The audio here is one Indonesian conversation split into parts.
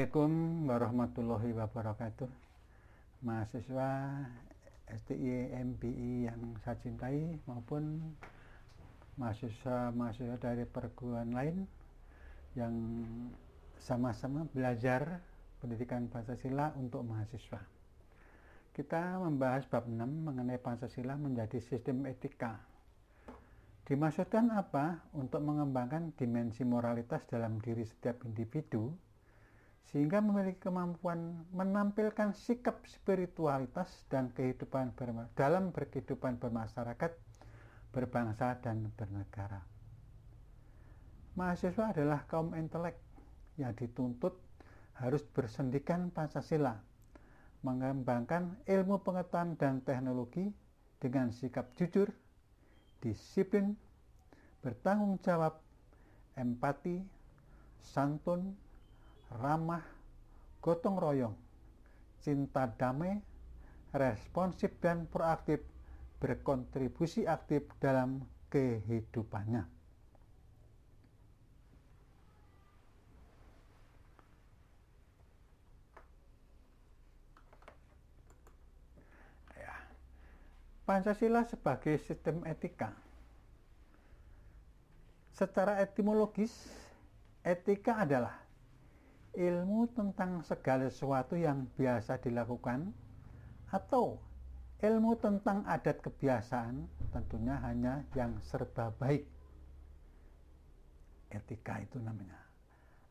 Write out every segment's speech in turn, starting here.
Assalamualaikum warahmatullahi wabarakatuh Mahasiswa STI MPI yang saya cintai maupun mahasiswa-mahasiswa dari perguruan lain yang sama-sama belajar pendidikan Pancasila untuk mahasiswa. Kita membahas bab 6 mengenai Pancasila menjadi sistem etika. Dimaksudkan apa? Untuk mengembangkan dimensi moralitas dalam diri setiap individu sehingga memiliki kemampuan menampilkan sikap spiritualitas dan kehidupan dalam berkehidupan bermasyarakat, berbangsa dan bernegara. Mahasiswa adalah kaum intelek yang dituntut harus bersendikan Pancasila, mengembangkan ilmu pengetahuan dan teknologi dengan sikap jujur, disiplin, bertanggung jawab, empati, santun, ramah, gotong royong, cinta damai, responsif dan proaktif, berkontribusi aktif dalam kehidupannya. Ya. Pancasila sebagai sistem etika. Secara etimologis, etika adalah ilmu tentang segala sesuatu yang biasa dilakukan atau ilmu tentang adat kebiasaan tentunya hanya yang serba baik. Etika itu namanya.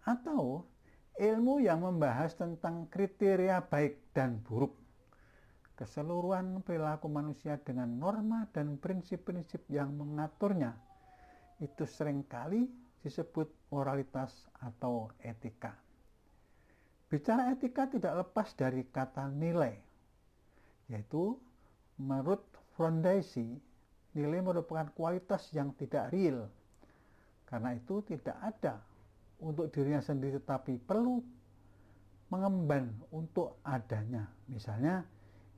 Atau ilmu yang membahas tentang kriteria baik dan buruk. Keseluruhan perilaku manusia dengan norma dan prinsip-prinsip yang mengaturnya. Itu sering kali disebut moralitas atau etika Bicara etika tidak lepas dari kata nilai, yaitu menurut Frondaisi, nilai merupakan kualitas yang tidak real. Karena itu tidak ada untuk dirinya sendiri tetapi perlu mengemban untuk adanya. Misalnya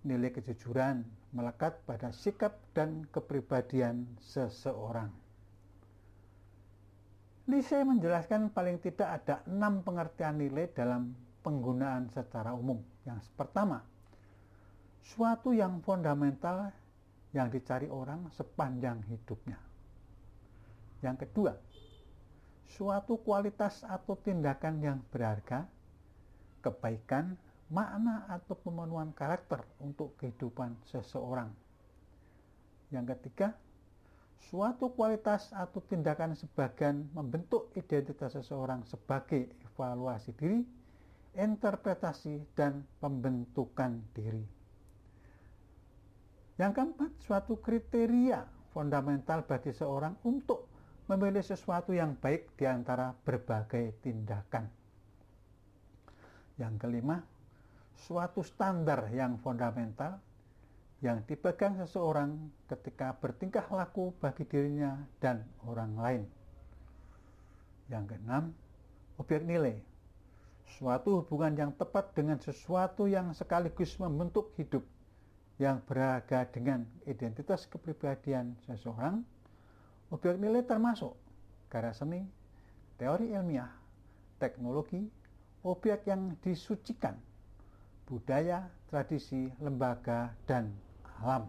nilai kejujuran melekat pada sikap dan kepribadian seseorang. Lise menjelaskan paling tidak ada enam pengertian nilai dalam penggunaan secara umum. Yang pertama, suatu yang fundamental yang dicari orang sepanjang hidupnya. Yang kedua, suatu kualitas atau tindakan yang berharga, kebaikan, makna atau pemenuhan karakter untuk kehidupan seseorang. Yang ketiga, suatu kualitas atau tindakan sebagian membentuk identitas seseorang sebagai evaluasi diri interpretasi, dan pembentukan diri. Yang keempat, suatu kriteria fundamental bagi seorang untuk memilih sesuatu yang baik di antara berbagai tindakan. Yang kelima, suatu standar yang fundamental yang dipegang seseorang ketika bertingkah laku bagi dirinya dan orang lain. Yang keenam, objek nilai suatu hubungan yang tepat dengan sesuatu yang sekaligus membentuk hidup yang beraga dengan identitas kepribadian seseorang, objek nilai termasuk karya seni, teori ilmiah, teknologi, objek yang disucikan, budaya, tradisi, lembaga, dan alam.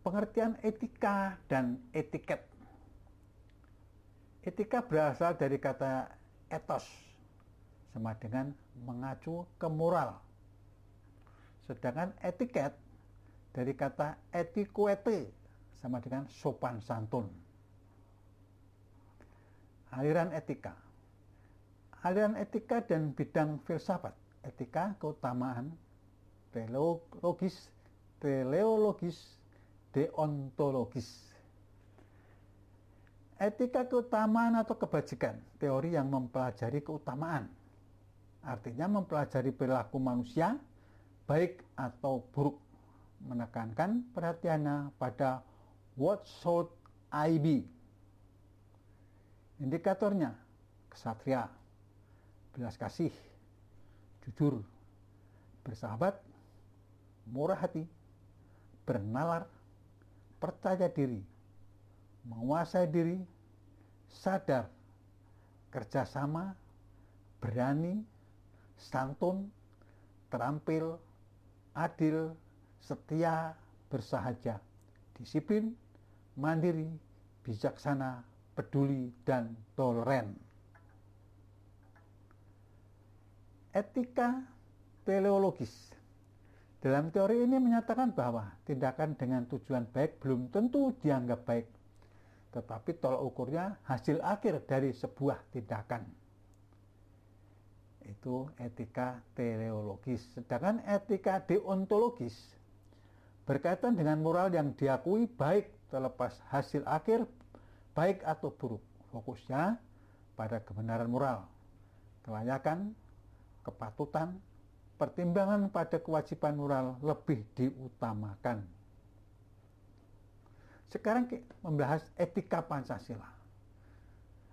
Pengertian etika dan etiket Etika berasal dari kata etos, sama dengan mengacu ke moral. Sedangkan etiket dari kata etikuete, sama dengan sopan santun. Aliran etika. Aliran etika dan bidang filsafat. Etika keutamaan, teleologis, teleologis, deontologis Etika keutamaan atau kebajikan, teori yang mempelajari keutamaan. Artinya mempelajari perilaku manusia, baik atau buruk. Menekankan perhatiannya pada what should I be. Indikatornya, kesatria, belas kasih, jujur, bersahabat, murah hati, bernalar, percaya diri, menguasai diri, sadar, kerjasama, berani, santun, terampil, adil, setia, bersahaja, disiplin, mandiri, bijaksana, peduli, dan toleran. Etika teleologis dalam teori ini menyatakan bahwa tindakan dengan tujuan baik belum tentu dianggap baik, tetapi tolak ukurnya hasil akhir dari sebuah tindakan. Itu etika teleologis. Sedangkan etika deontologis berkaitan dengan moral yang diakui baik terlepas hasil akhir baik atau buruk. Fokusnya pada kebenaran moral, kelayakan, kepatutan, pertimbangan pada kewajiban moral lebih diutamakan. Sekarang membahas etika Pancasila.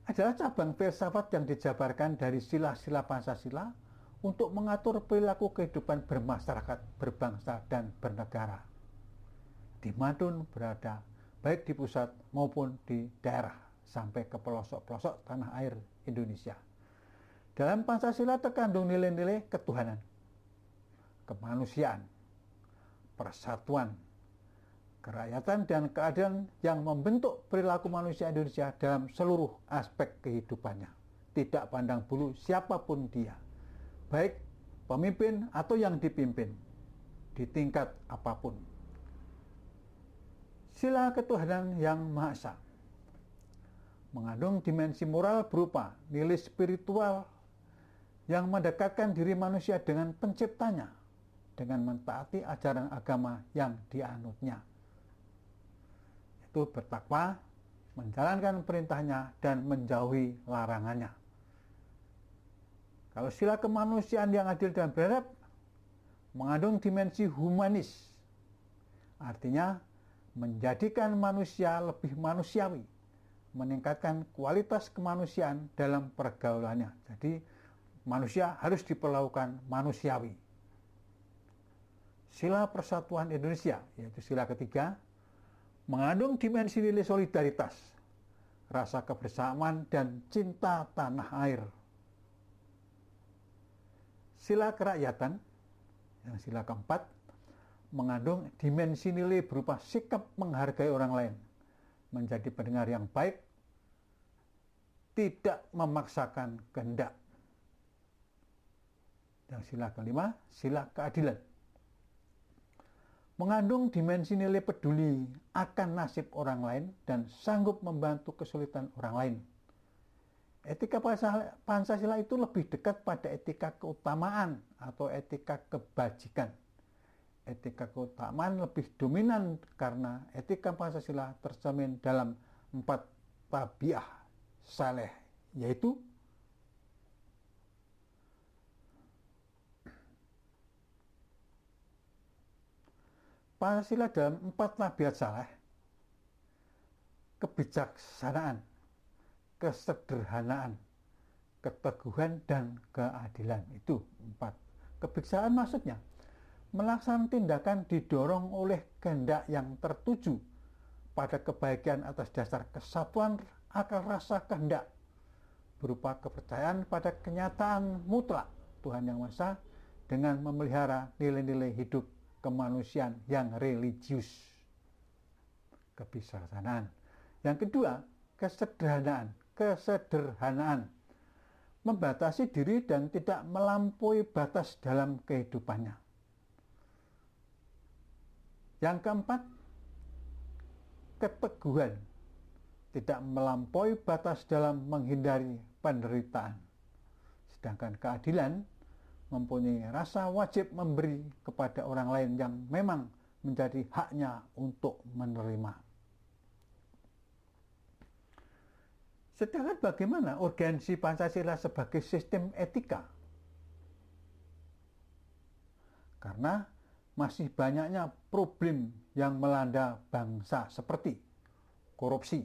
Adalah cabang filsafat yang dijabarkan dari sila-sila Pancasila untuk mengatur perilaku kehidupan bermasyarakat, berbangsa, dan bernegara. Di mana pun berada, baik di pusat maupun di daerah, sampai ke pelosok-pelosok tanah air Indonesia. Dalam Pancasila terkandung nilai-nilai ketuhanan, kemanusiaan, persatuan, kerakyatan, dan keadilan yang membentuk perilaku manusia Indonesia dalam seluruh aspek kehidupannya. Tidak pandang bulu siapa pun dia, baik pemimpin atau yang dipimpin, di tingkat apa pun. Sila ketuhanan yang Maha Esa mengandung dimensi moral berupa nilai spiritual yang mendekatkan diri manusia dengan penciptanya dengan mentaati ajaran agama yang dianutnya. Itu bertakwa, menjalankan perintahnya, dan menjauhi larangannya. Kalau sila kemanusiaan yang adil dan beradab mengandung dimensi humanis, artinya menjadikan manusia lebih manusiawi, meningkatkan kualitas kemanusiaan dalam pergaulannya. Jadi manusia harus diperlakukan manusiawi sila persatuan Indonesia, yaitu sila ketiga, mengandung dimensi nilai solidaritas, rasa kebersamaan, dan cinta tanah air. Sila kerakyatan, yang sila keempat, mengandung dimensi nilai berupa sikap menghargai orang lain, menjadi pendengar yang baik, tidak memaksakan kehendak. Yang sila kelima, sila keadilan mengandung dimensi nilai peduli akan nasib orang lain dan sanggup membantu kesulitan orang lain. Etika Pancasila itu lebih dekat pada etika keutamaan atau etika kebajikan. Etika keutamaan lebih dominan karena etika Pancasila tercermin dalam empat tabiah saleh, yaitu Pancasila dalam empat tabiat saleh, kebijaksanaan, kesederhanaan, keteguhan, dan keadilan. Itu empat. Kebijaksanaan maksudnya melaksanakan tindakan didorong oleh kehendak yang tertuju pada kebaikan atas dasar kesatuan akal rasa kehendak berupa kepercayaan pada kenyataan mutlak Tuhan Yang Maha dengan memelihara nilai-nilai hidup kemanusiaan yang religius. Kebijaksanaan. Yang kedua, kesederhanaan. Kesederhanaan. Membatasi diri dan tidak melampaui batas dalam kehidupannya. Yang keempat, keteguhan. Tidak melampaui batas dalam menghindari penderitaan. Sedangkan keadilan mempunyai rasa wajib memberi kepada orang lain yang memang menjadi haknya untuk menerima. Sedangkan bagaimana urgensi Pancasila sebagai sistem etika? Karena masih banyaknya problem yang melanda bangsa seperti korupsi.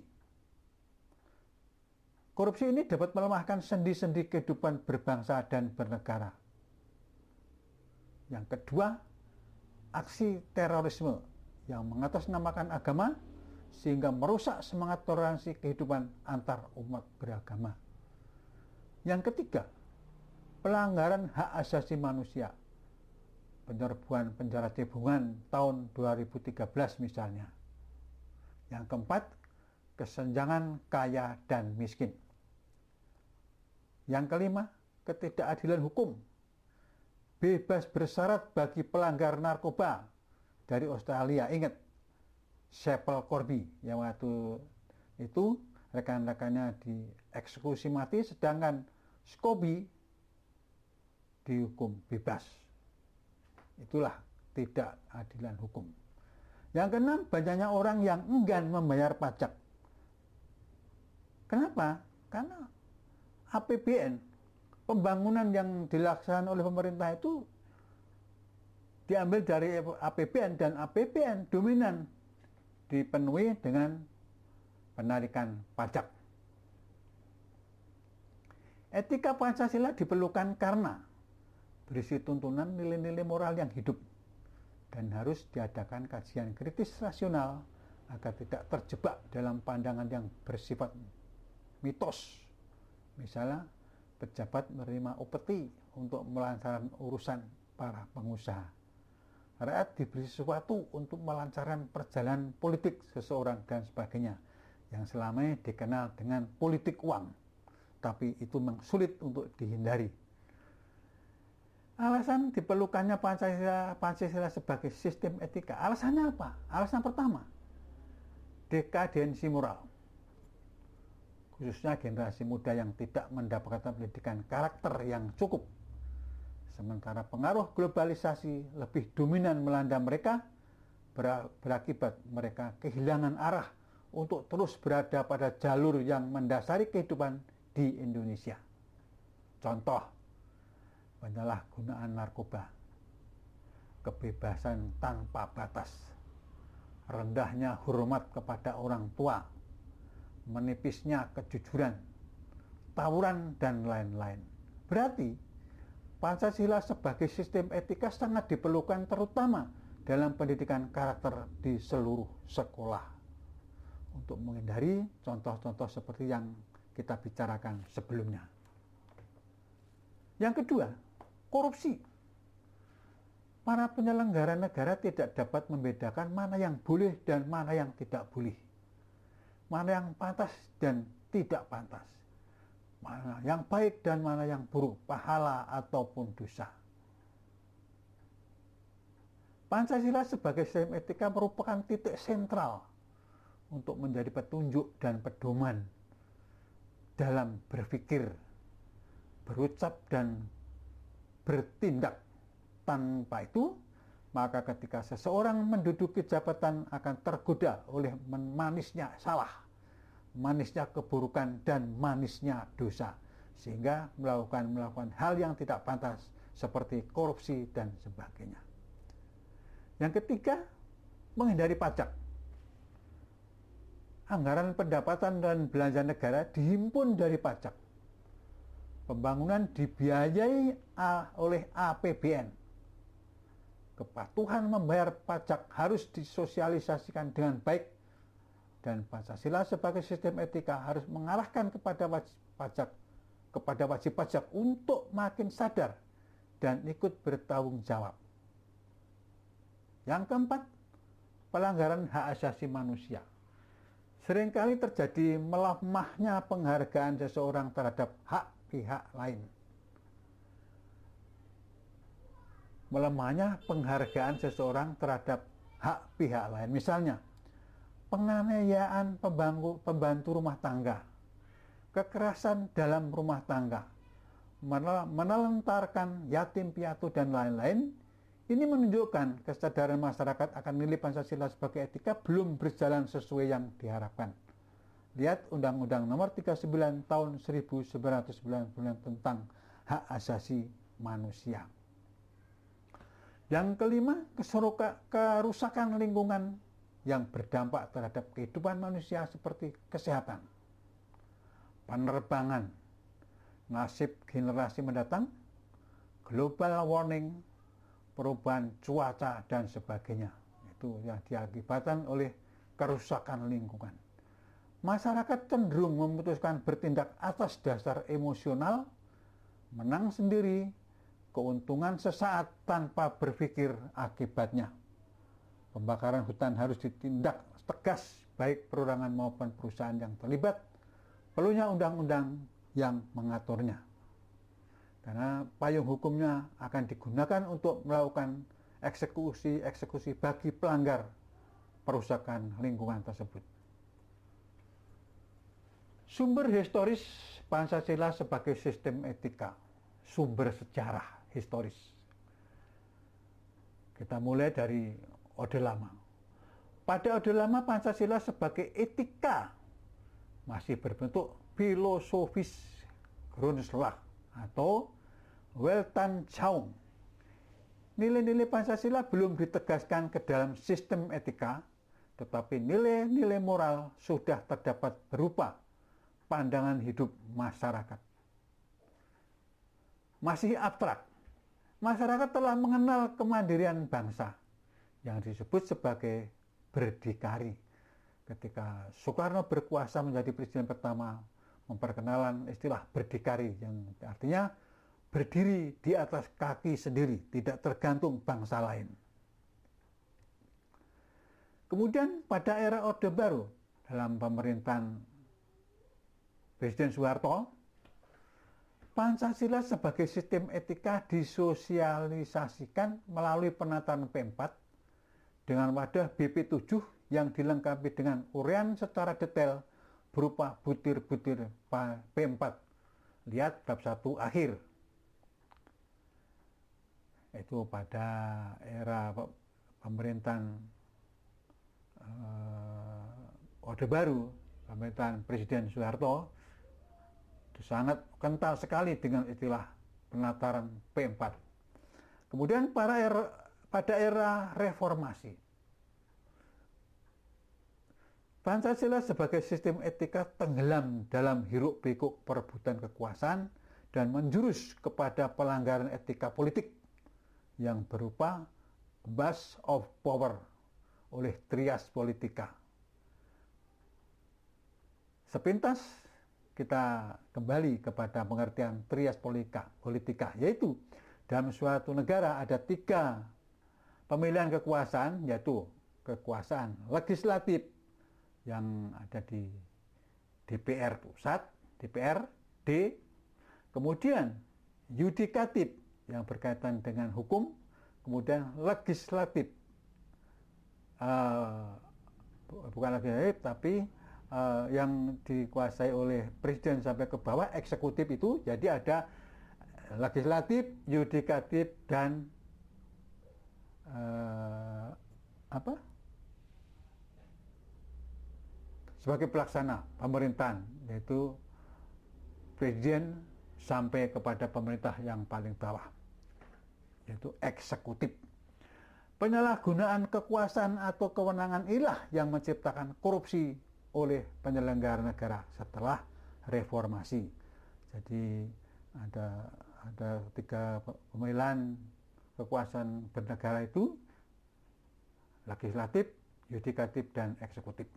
Korupsi ini dapat melemahkan sendi-sendi kehidupan berbangsa dan bernegara yang kedua, aksi terorisme yang mengatasnamakan agama sehingga merusak semangat toleransi kehidupan antar umat beragama. Yang ketiga, pelanggaran hak asasi manusia. Penyerbuan penjara cebungan tahun 2013 misalnya. Yang keempat, kesenjangan kaya dan miskin. Yang kelima, ketidakadilan hukum. Bebas bersyarat bagi pelanggar narkoba dari Australia. Ingat, Sepel Corby yang waktu itu rekan-rekannya dieksekusi mati sedangkan Scobie dihukum bebas. Itulah tidak adilan hukum. Yang keenam, banyaknya orang yang enggan membayar pajak. Kenapa? Karena APBN, pembangunan yang dilaksanakan oleh pemerintah itu diambil dari APBN dan APBN dominan dipenuhi dengan penarikan pajak. Etika Pancasila diperlukan karena berisi tuntunan nilai-nilai moral yang hidup dan harus diadakan kajian kritis rasional agar tidak terjebak dalam pandangan yang bersifat mitos. Misalnya, pejabat menerima upeti untuk melancarkan urusan para pengusaha. Rakyat diberi sesuatu untuk melancarkan perjalanan politik seseorang dan sebagainya yang selama ini dikenal dengan politik uang tapi itu memang sulit untuk dihindari. Alasan diperlukannya Pancasila, Pancasila sebagai sistem etika. Alasannya apa? Alasan pertama, dekadensi moral. Khususnya generasi muda yang tidak mendapatkan pendidikan karakter yang cukup. Sementara pengaruh globalisasi lebih dominan melanda mereka, berakibat mereka kehilangan arah untuk terus berada pada jalur yang mendasari kehidupan di Indonesia. Contoh, penyalahgunaan narkoba, kebebasan tanpa batas, rendahnya hormat kepada orang tua, menipisnya kejujuran, tawuran, dan lain-lain. Berarti, Pancasila sebagai sistem etika sangat diperlukan terutama dalam pendidikan karakter di seluruh sekolah untuk menghindari contoh-contoh seperti yang kita bicarakan sebelumnya. Yang kedua, korupsi. Para penyelenggara negara tidak dapat membedakan mana yang boleh dan mana yang tidak boleh. Mana yang pantas dan tidak pantas. Mana yang baik dan mana yang buruk, pahala ataupun dosa. Pancasila sebagai sistem etika merupakan titik sentral untuk menjadi petunjuk dan pedoman dalam berpikir, berucap, dan bertindak. Tanpa itu, maka ketika seseorang menduduki jabatan akan tergoda oleh manisnya salah, manisnya keburukan, dan manisnya dosa. Sehingga melakukan melakukan hal yang tidak pantas seperti korupsi dan sebagainya. Yang ketiga, menghindari pajak anggaran pendapatan dan belanja negara dihimpun dari pajak. Pembangunan dibiayai oleh APBN. Kepatuhan membayar pajak harus disosialisasikan dengan baik dan Pancasila sebagai sistem etika harus mengarahkan kepada wajib pajak kepada wajib pajak untuk makin sadar dan ikut bertanggung jawab. Yang keempat, pelanggaran hak asasi manusia. Seringkali terjadi melemahnya penghargaan seseorang terhadap hak pihak lain. Melemahnya penghargaan seseorang terhadap hak pihak lain. Misalnya, penganiayaan pembantu, pembantu rumah tangga, kekerasan dalam rumah tangga, menelantarkan yatim piatu dan lain-lain ini menunjukkan kesadaran masyarakat akan nilai Pancasila sebagai etika belum berjalan sesuai yang diharapkan. Lihat Undang-Undang Nomor 39 Tahun 1999 tentang hak asasi manusia. Yang kelima, kerusakan lingkungan yang berdampak terhadap kehidupan manusia seperti kesehatan, penerbangan, nasib generasi mendatang, global warming, perubahan cuaca dan sebagainya. Itu yang diakibatkan oleh kerusakan lingkungan. masyarakat cenderung memutuskan bertindak atas dasar emosional, menang sendiri, keuntungan sesaat tanpa berpikir akibatnya. Pembakaran hutan harus ditindak tegas baik perorangan maupun perusahaan yang terlibat. Perlunya undang-undang yang mengaturnya. Karena payung hukumnya akan digunakan untuk melakukan eksekusi-eksekusi bagi pelanggar perusakan lingkungan tersebut. Sumber historis Pancasila sebagai sistem etika, sumber sejarah historis. Kita mulai dari Orde Lama. Pada Orde Lama Pancasila sebagai etika masih berbentuk filosofis Grundslag atau Weltanschauung. Nilai-nilai Pancasila belum ditegaskan ke dalam sistem etika, tetapi nilai-nilai moral sudah terdapat berupa pandangan hidup masyarakat. Masih abstrak, masyarakat telah mengenal kemandirian bangsa yang disebut sebagai berdikari. Ketika Soekarno berkuasa menjadi presiden pertama, memperkenalan istilah berdikari yang artinya berdiri di atas kaki sendiri, tidak tergantung bangsa lain. Kemudian pada era Orde Baru, dalam pemerintahan Presiden Soeharto, Pancasila sebagai sistem etika disosialisasikan melalui penataan P4 dengan wadah BP7 yang dilengkapi dengan urean secara detail berupa butir-butir P4. Lihat bab 1 akhir. Itu pada era pemerintahan uh, Orde Baru, pemerintahan Presiden Soeharto, sangat kental sekali dengan istilah penataran P4. Kemudian para era, pada era reformasi, Pancasila sebagai sistem etika tenggelam dalam hiruk pikuk perebutan kekuasaan dan menjurus kepada pelanggaran etika politik yang berupa bus of power oleh trias politika. Sepintas kita kembali kepada pengertian trias politika, politika yaitu dalam suatu negara ada tiga pemilihan kekuasaan yaitu kekuasaan legislatif yang ada di DPR pusat, DPR D, kemudian yudikatif yang berkaitan dengan hukum, kemudian legislatif. Uh, bukan legislatif tapi uh, yang dikuasai oleh presiden sampai ke bawah eksekutif itu jadi ada legislatif, yudikatif dan uh, apa? sebagai pelaksana pemerintahan yaitu presiden sampai kepada pemerintah yang paling bawah yaitu eksekutif. Penyalahgunaan kekuasaan atau kewenangan ilah yang menciptakan korupsi oleh penyelenggara negara setelah reformasi. Jadi ada ada tiga pemilihan kekuasaan bernegara itu legislatif, yudikatif dan eksekutif.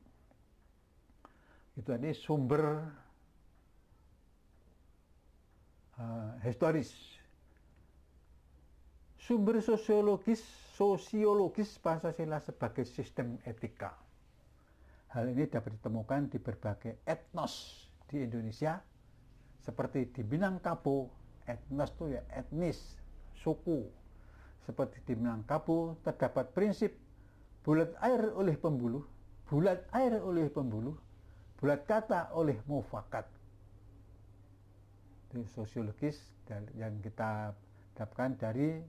Itu tadi sumber uh, historis. Sumber sosiologis sosiologis Pancasila sebagai sistem etika. Hal ini dapat ditemukan di berbagai etnos di Indonesia, seperti di Minangkabau, etnos itu ya etnis, suku. Seperti di Minangkabau terdapat prinsip bulat air oleh pembuluh, bulat air oleh pembuluh, bulat kata oleh mufakat. Itu sosiologis yang kita dapatkan dari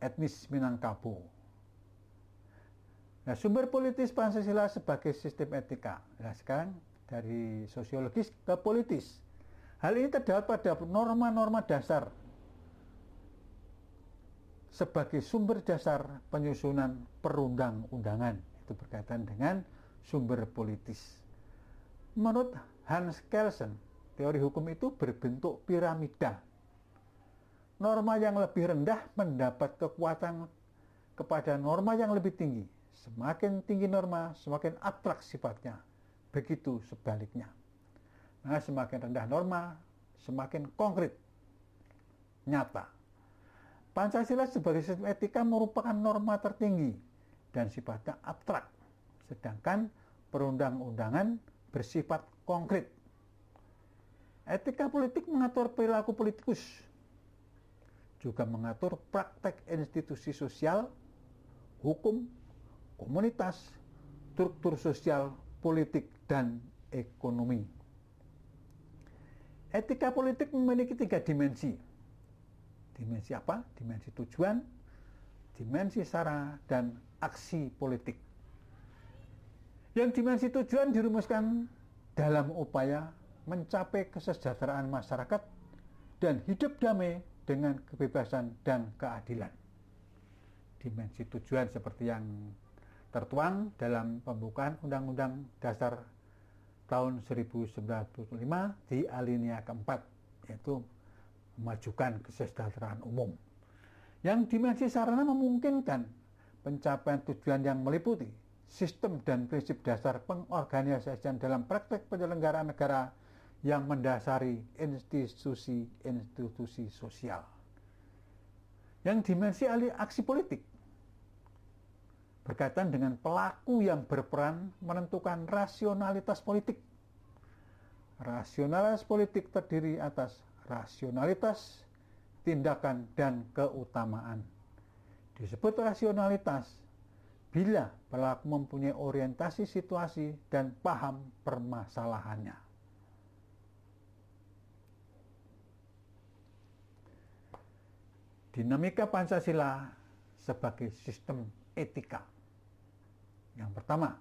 etnis Minangkabau. Nah, sumber politis Pancasila sebagai sistem etika. Nah, sekarang dari sosiologis ke politis. Hal ini terdapat pada norma-norma dasar sebagai sumber dasar penyusunan perundang-undangan. Itu berkaitan dengan sumber politis. Menurut Hans Kelsen, teori hukum itu berbentuk piramida. Norma yang lebih rendah mendapat kekuatan kepada norma yang lebih tinggi Semakin tinggi norma, semakin abstrak sifatnya. begitu sebaliknya. Nah, semakin rendah norma, semakin konkret, nyata. Pancasila sebagai sistem etika merupakan norma tertinggi dan sifatnya abstrak, sedangkan perundang-undangan bersifat konkret. Etika politik mengatur perilaku politikus, juga mengatur praktek institusi sosial, hukum, komunitas, struktur sosial, politik, dan ekonomi. Etika politik memiliki tiga dimensi. Dimensi apa? Dimensi tujuan, dimensi sara, dan aksi politik. Yang dimensi tujuan dirumuskan dalam upaya mencapai kesejahteraan masyarakat dan hidup damai dengan kebebasan dan keadilan. Dimensi tujuan seperti yang tertuang dalam pembukaan Undang-Undang Dasar tahun 1945 di alinea keempat, yaitu memajukan kesejahteraan umum. Yang dimensi sarana memungkinkan pencapaian tujuan yang meliputi sistem dan prinsip dasar pengorganisasian dalam praktek penyelenggaraan negara yang mendasari institusi-institusi sosial. Yang dimensi alih aksi politik berkaitan dengan pelaku yang berperan menentukan rasionalitas politik. Rasionalitas politik terdiri atas rasionalitas, tindakan, dan keutamaan. Disebut rasionalitas bila pelaku mempunyai orientasi situasi dan paham permasalahannya. Dinamika Pancasila sebagai sistem etika. Yang pertama,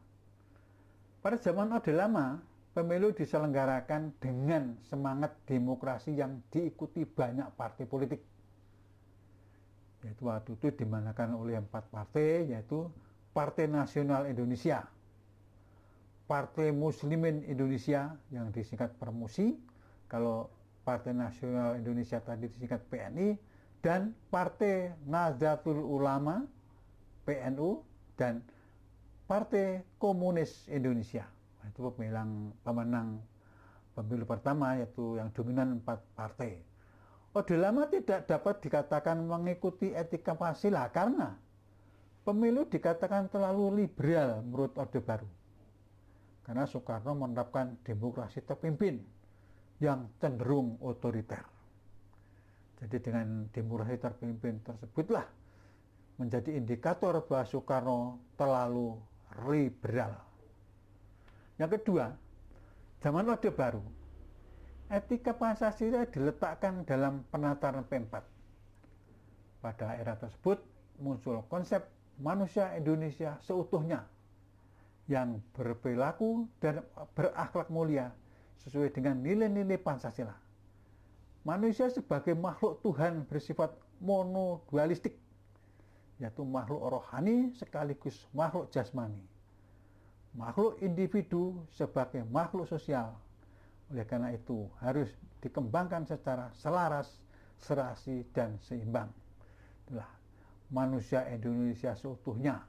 pada zaman Orde Lama, pemilu diselenggarakan dengan semangat demokrasi yang diikuti banyak partai politik yaitu waktu itu dimanakan oleh empat partai yaitu Partai Nasional Indonesia, Partai Muslimin Indonesia yang disingkat Permusi, kalau Partai Nasional Indonesia tadi disingkat PNI, dan Partai Nahdlatul Ulama PNU dan Partai Komunis Indonesia. Itu pemilang pemenang pemilu pertama yaitu yang dominan empat partai. Orde Lama tidak dapat dikatakan mengikuti etika Pancasila karena pemilu dikatakan terlalu liberal menurut Orde Baru. Karena Soekarno menerapkan demokrasi terpimpin yang cenderung otoriter. Jadi dengan demokrasi terpimpin tersebutlah menjadi indikator bahwa Soekarno terlalu liberal. Yang kedua, zaman Orde Baru etika Pancasila diletakkan dalam penataran P4. Pada era tersebut muncul konsep manusia Indonesia seutuhnya yang berperilaku dan berakhlak mulia sesuai dengan nilai-nilai Pancasila. Manusia sebagai makhluk Tuhan bersifat monodualistik, yaitu makhluk rohani sekaligus makhluk jasmani. Makhluk individu sebagai makhluk sosial oleh karena itu harus dikembangkan secara selaras, serasi, dan seimbang. Itulah manusia Indonesia seutuhnya.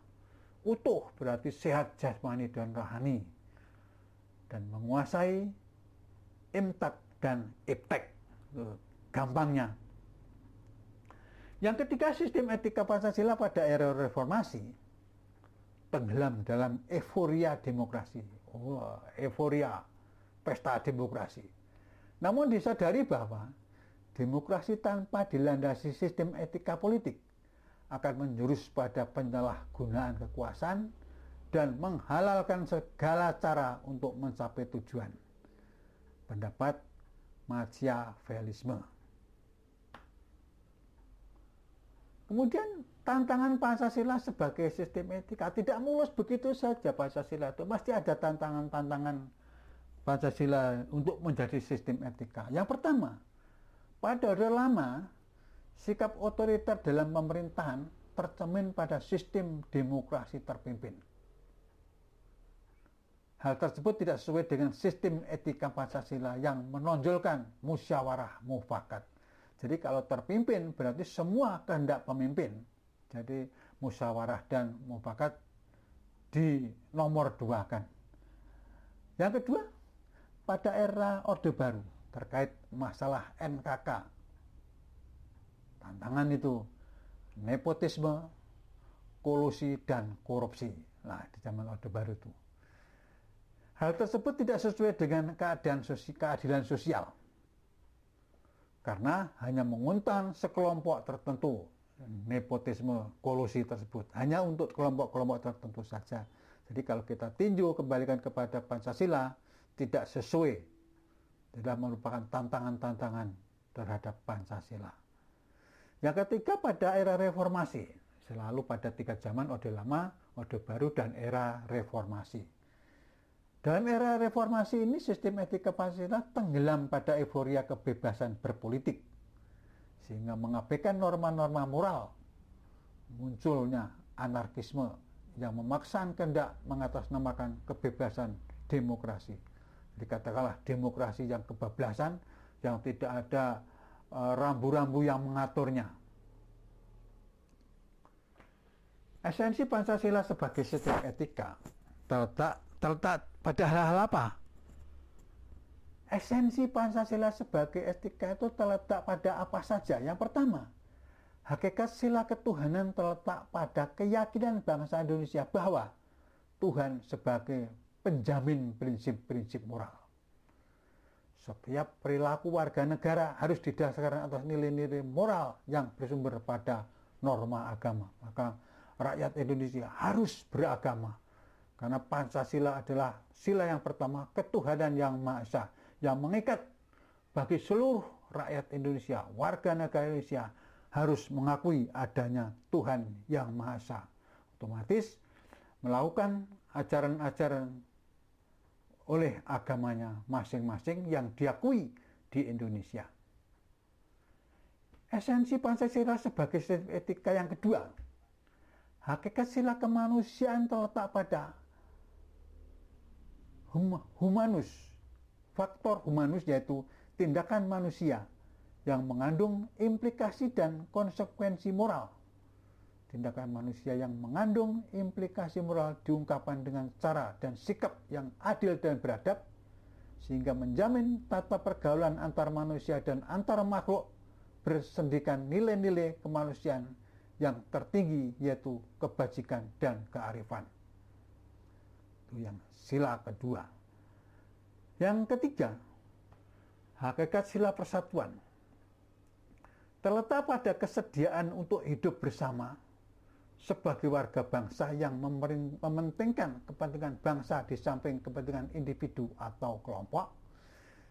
Utuh berarti sehat jasmani dan rohani. Dan menguasai imtak dan iptek. Gampangnya. Yang ketiga sistem etika Pancasila pada era reformasi tenggelam dalam euforia demokrasi. Oh, euforia pesta demokrasi. Namun disadari bahwa demokrasi tanpa dilandasi sistem etika politik akan menjurus pada penyalahgunaan kekuasaan dan menghalalkan segala cara untuk mencapai tujuan. Pendapat Machiavellisme. Kemudian tantangan Pancasila sebagai sistem etika tidak mulus begitu saja Pancasila itu pasti ada tantangan-tantangan Pancasila untuk menjadi sistem etika. Yang pertama, pada Orde Lama, sikap otoriter dalam pemerintahan tercemin pada sistem demokrasi terpimpin. Hal tersebut tidak sesuai dengan sistem etika Pancasila yang menonjolkan musyawarah mufakat. Jadi kalau terpimpin berarti semua kehendak pemimpin. Jadi musyawarah dan mufakat di nomor dua kan Yang kedua, pada era Orde Baru terkait masalah NKK. Tantangan itu nepotisme, kolusi, dan korupsi. Nah, di zaman Orde Baru itu. Hal tersebut tidak sesuai dengan keadaan sosial, keadilan sosial. Karena hanya menguntan sekelompok tertentu nepotisme kolusi tersebut. Hanya untuk kelompok-kelompok tertentu saja. Jadi kalau kita tinjau kembalikan kepada Pancasila, tidak sesuai. Tidak merupakan tantangan-tantangan terhadap Pancasila. Yang ketiga pada era reformasi, selalu pada tiga zaman Orde Lama, Orde Baru, dan era reformasi. Dalam era reformasi ini sistem etika Pancasila tenggelam pada euforia kebebasan berpolitik sehingga mengabaikan norma-norma moral munculnya anarkisme yang memaksakan kehendak mengatasnamakan kebebasan demokrasi. Dikatakanlah demokrasi yang kebablasan yang tidak ada Eh, rambu-rambu yang mengaturnya. Esensi Pancasila sebagai sistem etika terletak, terletak pada hal-hal apa? Esensi Pancasila sebagai etika itu terletak pada apa saja? Yang pertama, hakikat sila ketuhanan terletak pada keyakinan bangsa Indonesia bahwa Tuhan sebagai penjamin prinsip-prinsip moral. Setiap perilaku warga negara harus didasarkan atas nilai-nilai moral yang bersumber pada norma agama. Maka rakyat Indonesia harus beragama. Karena Pancasila adalah sila yang pertama, ketuhanan yang Maha Esa, yang mengikat bagi seluruh rakyat Indonesia, warga negara Indonesia harus mengakui adanya Tuhan yang Maha Esa. Otomatis melakukan ajaran-ajaran oleh agamanya masing-masing yang diakui di Indonesia. Esensi Pancasila sebagai etika yang kedua, hakikat sila kemanusiaan terletak pada hum humanus, faktor humanus yaitu tindakan manusia yang mengandung implikasi dan konsekuensi moral tindakan manusia yang mengandung implikasi moral diungkapkan dengan cara dan sikap yang adil dan beradab sehingga menjamin tata pergaulan antar manusia dan antar makhluk bersendikan nilai-nilai kemanusiaan yang tertinggi yaitu kebajikan dan kearifan. Itu yang sila kedua. Yang ketiga, hakikat sila persatuan terletak pada kesediaan untuk hidup bersama sebagai warga bangsa yang mementingkan kepentingan bangsa di samping kepentingan individu atau kelompok,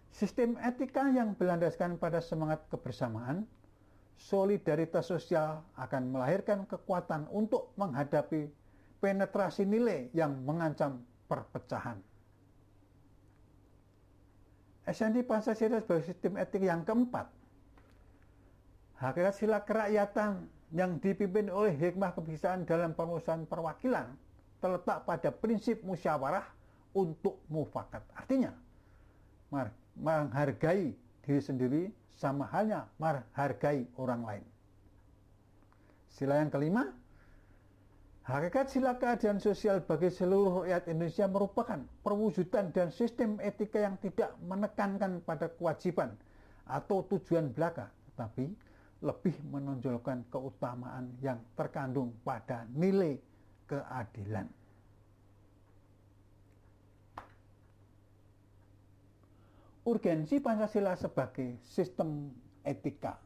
sistem etika yang berlandaskan pada semangat kebersamaan, solidaritas sosial akan melahirkan kekuatan untuk menghadapi penetrasi nilai yang mengancam perpecahan. Esensi Pancasila sebagai sistem etik yang keempat, hakikat sila kerakyatan yang dipimpin oleh hikmah kebiasaan dalam pengurusan perwakilan terletak pada prinsip musyawarah untuk mufakat. Artinya, menghargai diri sendiri sama halnya menghargai orang lain. Sila yang kelima, hakikat sila keadilan sosial bagi seluruh rakyat Indonesia merupakan perwujudan dan sistem etika yang tidak menekankan pada kewajiban atau tujuan belaka, tetapi lebih menonjolkan keutamaan yang terkandung pada nilai keadilan. Urgensi Pancasila sebagai sistem etika.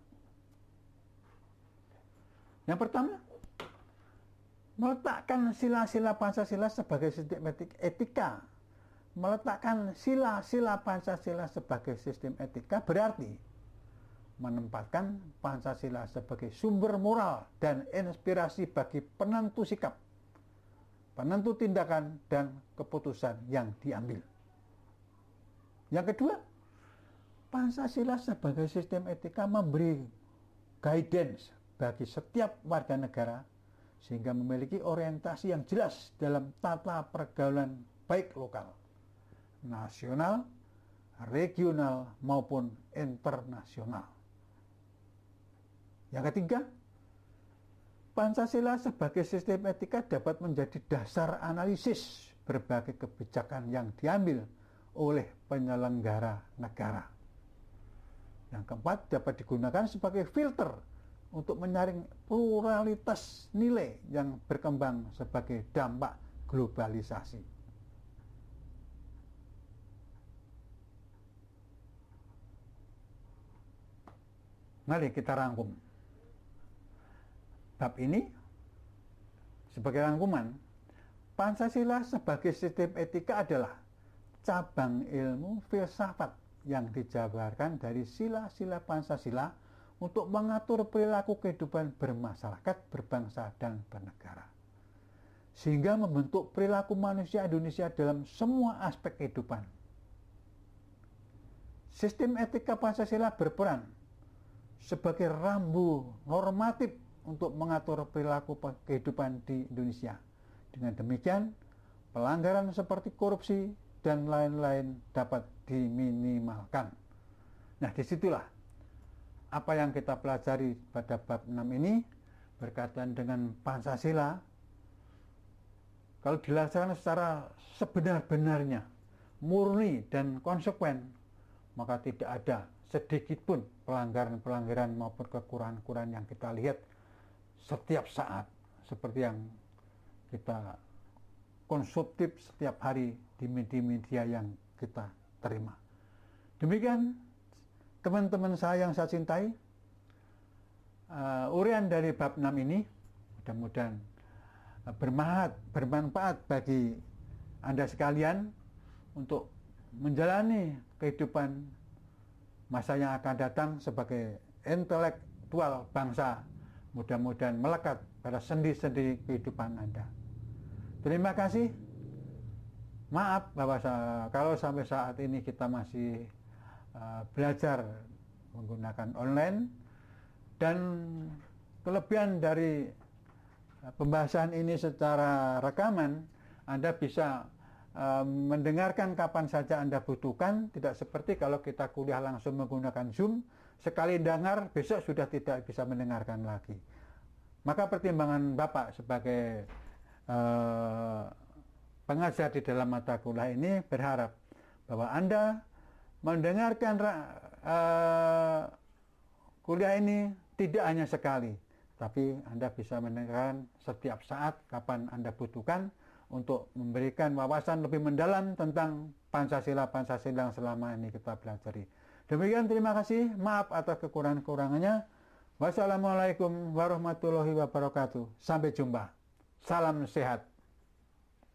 Yang pertama, meletakkan sila-sila Pancasila sebagai sistem etika. Meletakkan sila-sila Pancasila sebagai sistem etika berarti menempatkan Pancasila sebagai sumber moral dan inspirasi bagi penentu sikap, penentu tindakan, dan keputusan yang diambil. Yang kedua, Pancasila sebagai sistem etika memberi guidance bagi setiap warga negara sehingga memiliki orientasi yang jelas dalam tata pergaulan baik lokal, nasional, regional maupun internasional. Yang ketiga, Pancasila sebagai sistem etika dapat menjadi dasar analisis berbagai kebijakan yang diambil oleh penyelenggara negara. Yang keempat dapat digunakan sebagai filter untuk menyaring pluralitas nilai yang berkembang sebagai dampak globalisasi. Mari kita rangkum. Bab ini sebagai rangkuman, Pancasila sebagai sistem etika adalah cabang ilmu filsafat yang dijabarkan dari sila-sila Pancasila untuk mengatur perilaku kehidupan bermasyarakat, berbangsa, dan bernegara. Sehingga membentuk perilaku manusia Indonesia dalam semua aspek kehidupan. Sistem etika Pancasila berperan sebagai rambu normatif untuk mengatur perilaku kehidupan di Indonesia. Dengan demikian, pelanggaran seperti korupsi, dan lain-lain dapat diminimalkan. Nah, di situlah apa yang kita pelajari pada bab 6 ini berkaitan dengan Pancasila kalau dilaksanakan secara sebenar-benarnya, murni dan konsekuen, maka tidak ada sedikit pun pelanggaran-pelanggaran maupun kekurangan-kekurangan yang kita lihat setiap saat seperti yang kita konsumtif setiap hari di media-media yang kita terima. Demikian teman-teman saya yang saya cintai, uh, urian dari bab 6 ini mudah-mudahan uh, bermanfaat, bermanfaat bagi Anda sekalian untuk menjalani kehidupan masa yang akan datang sebagai intelektual bangsa mudah-mudahan melekat pada sendi-sendi kehidupan Anda. Terima kasih. Maaf bahwa kalau sampai saat ini kita masih uh, belajar menggunakan online dan kelebihan dari uh, pembahasan ini secara rekaman Anda bisa uh, mendengarkan kapan saja Anda butuhkan. Tidak seperti kalau kita kuliah langsung menggunakan Zoom sekali dengar besok sudah tidak bisa mendengarkan lagi. Maka pertimbangan Bapak sebagai Eh, pengajar di dalam mata kuliah ini berharap bahwa Anda mendengarkan uh, kuliah ini tidak hanya sekali, tapi Anda bisa mendengarkan setiap saat kapan Anda butuhkan untuk memberikan wawasan lebih mendalam tentang Pancasila-Pancasila yang selama ini kita pelajari. Demikian terima kasih, maaf atas kekurangan-kekurangannya. Wassalamualaikum warahmatullahi wabarakatuh. Sampai jumpa. Salam sehat.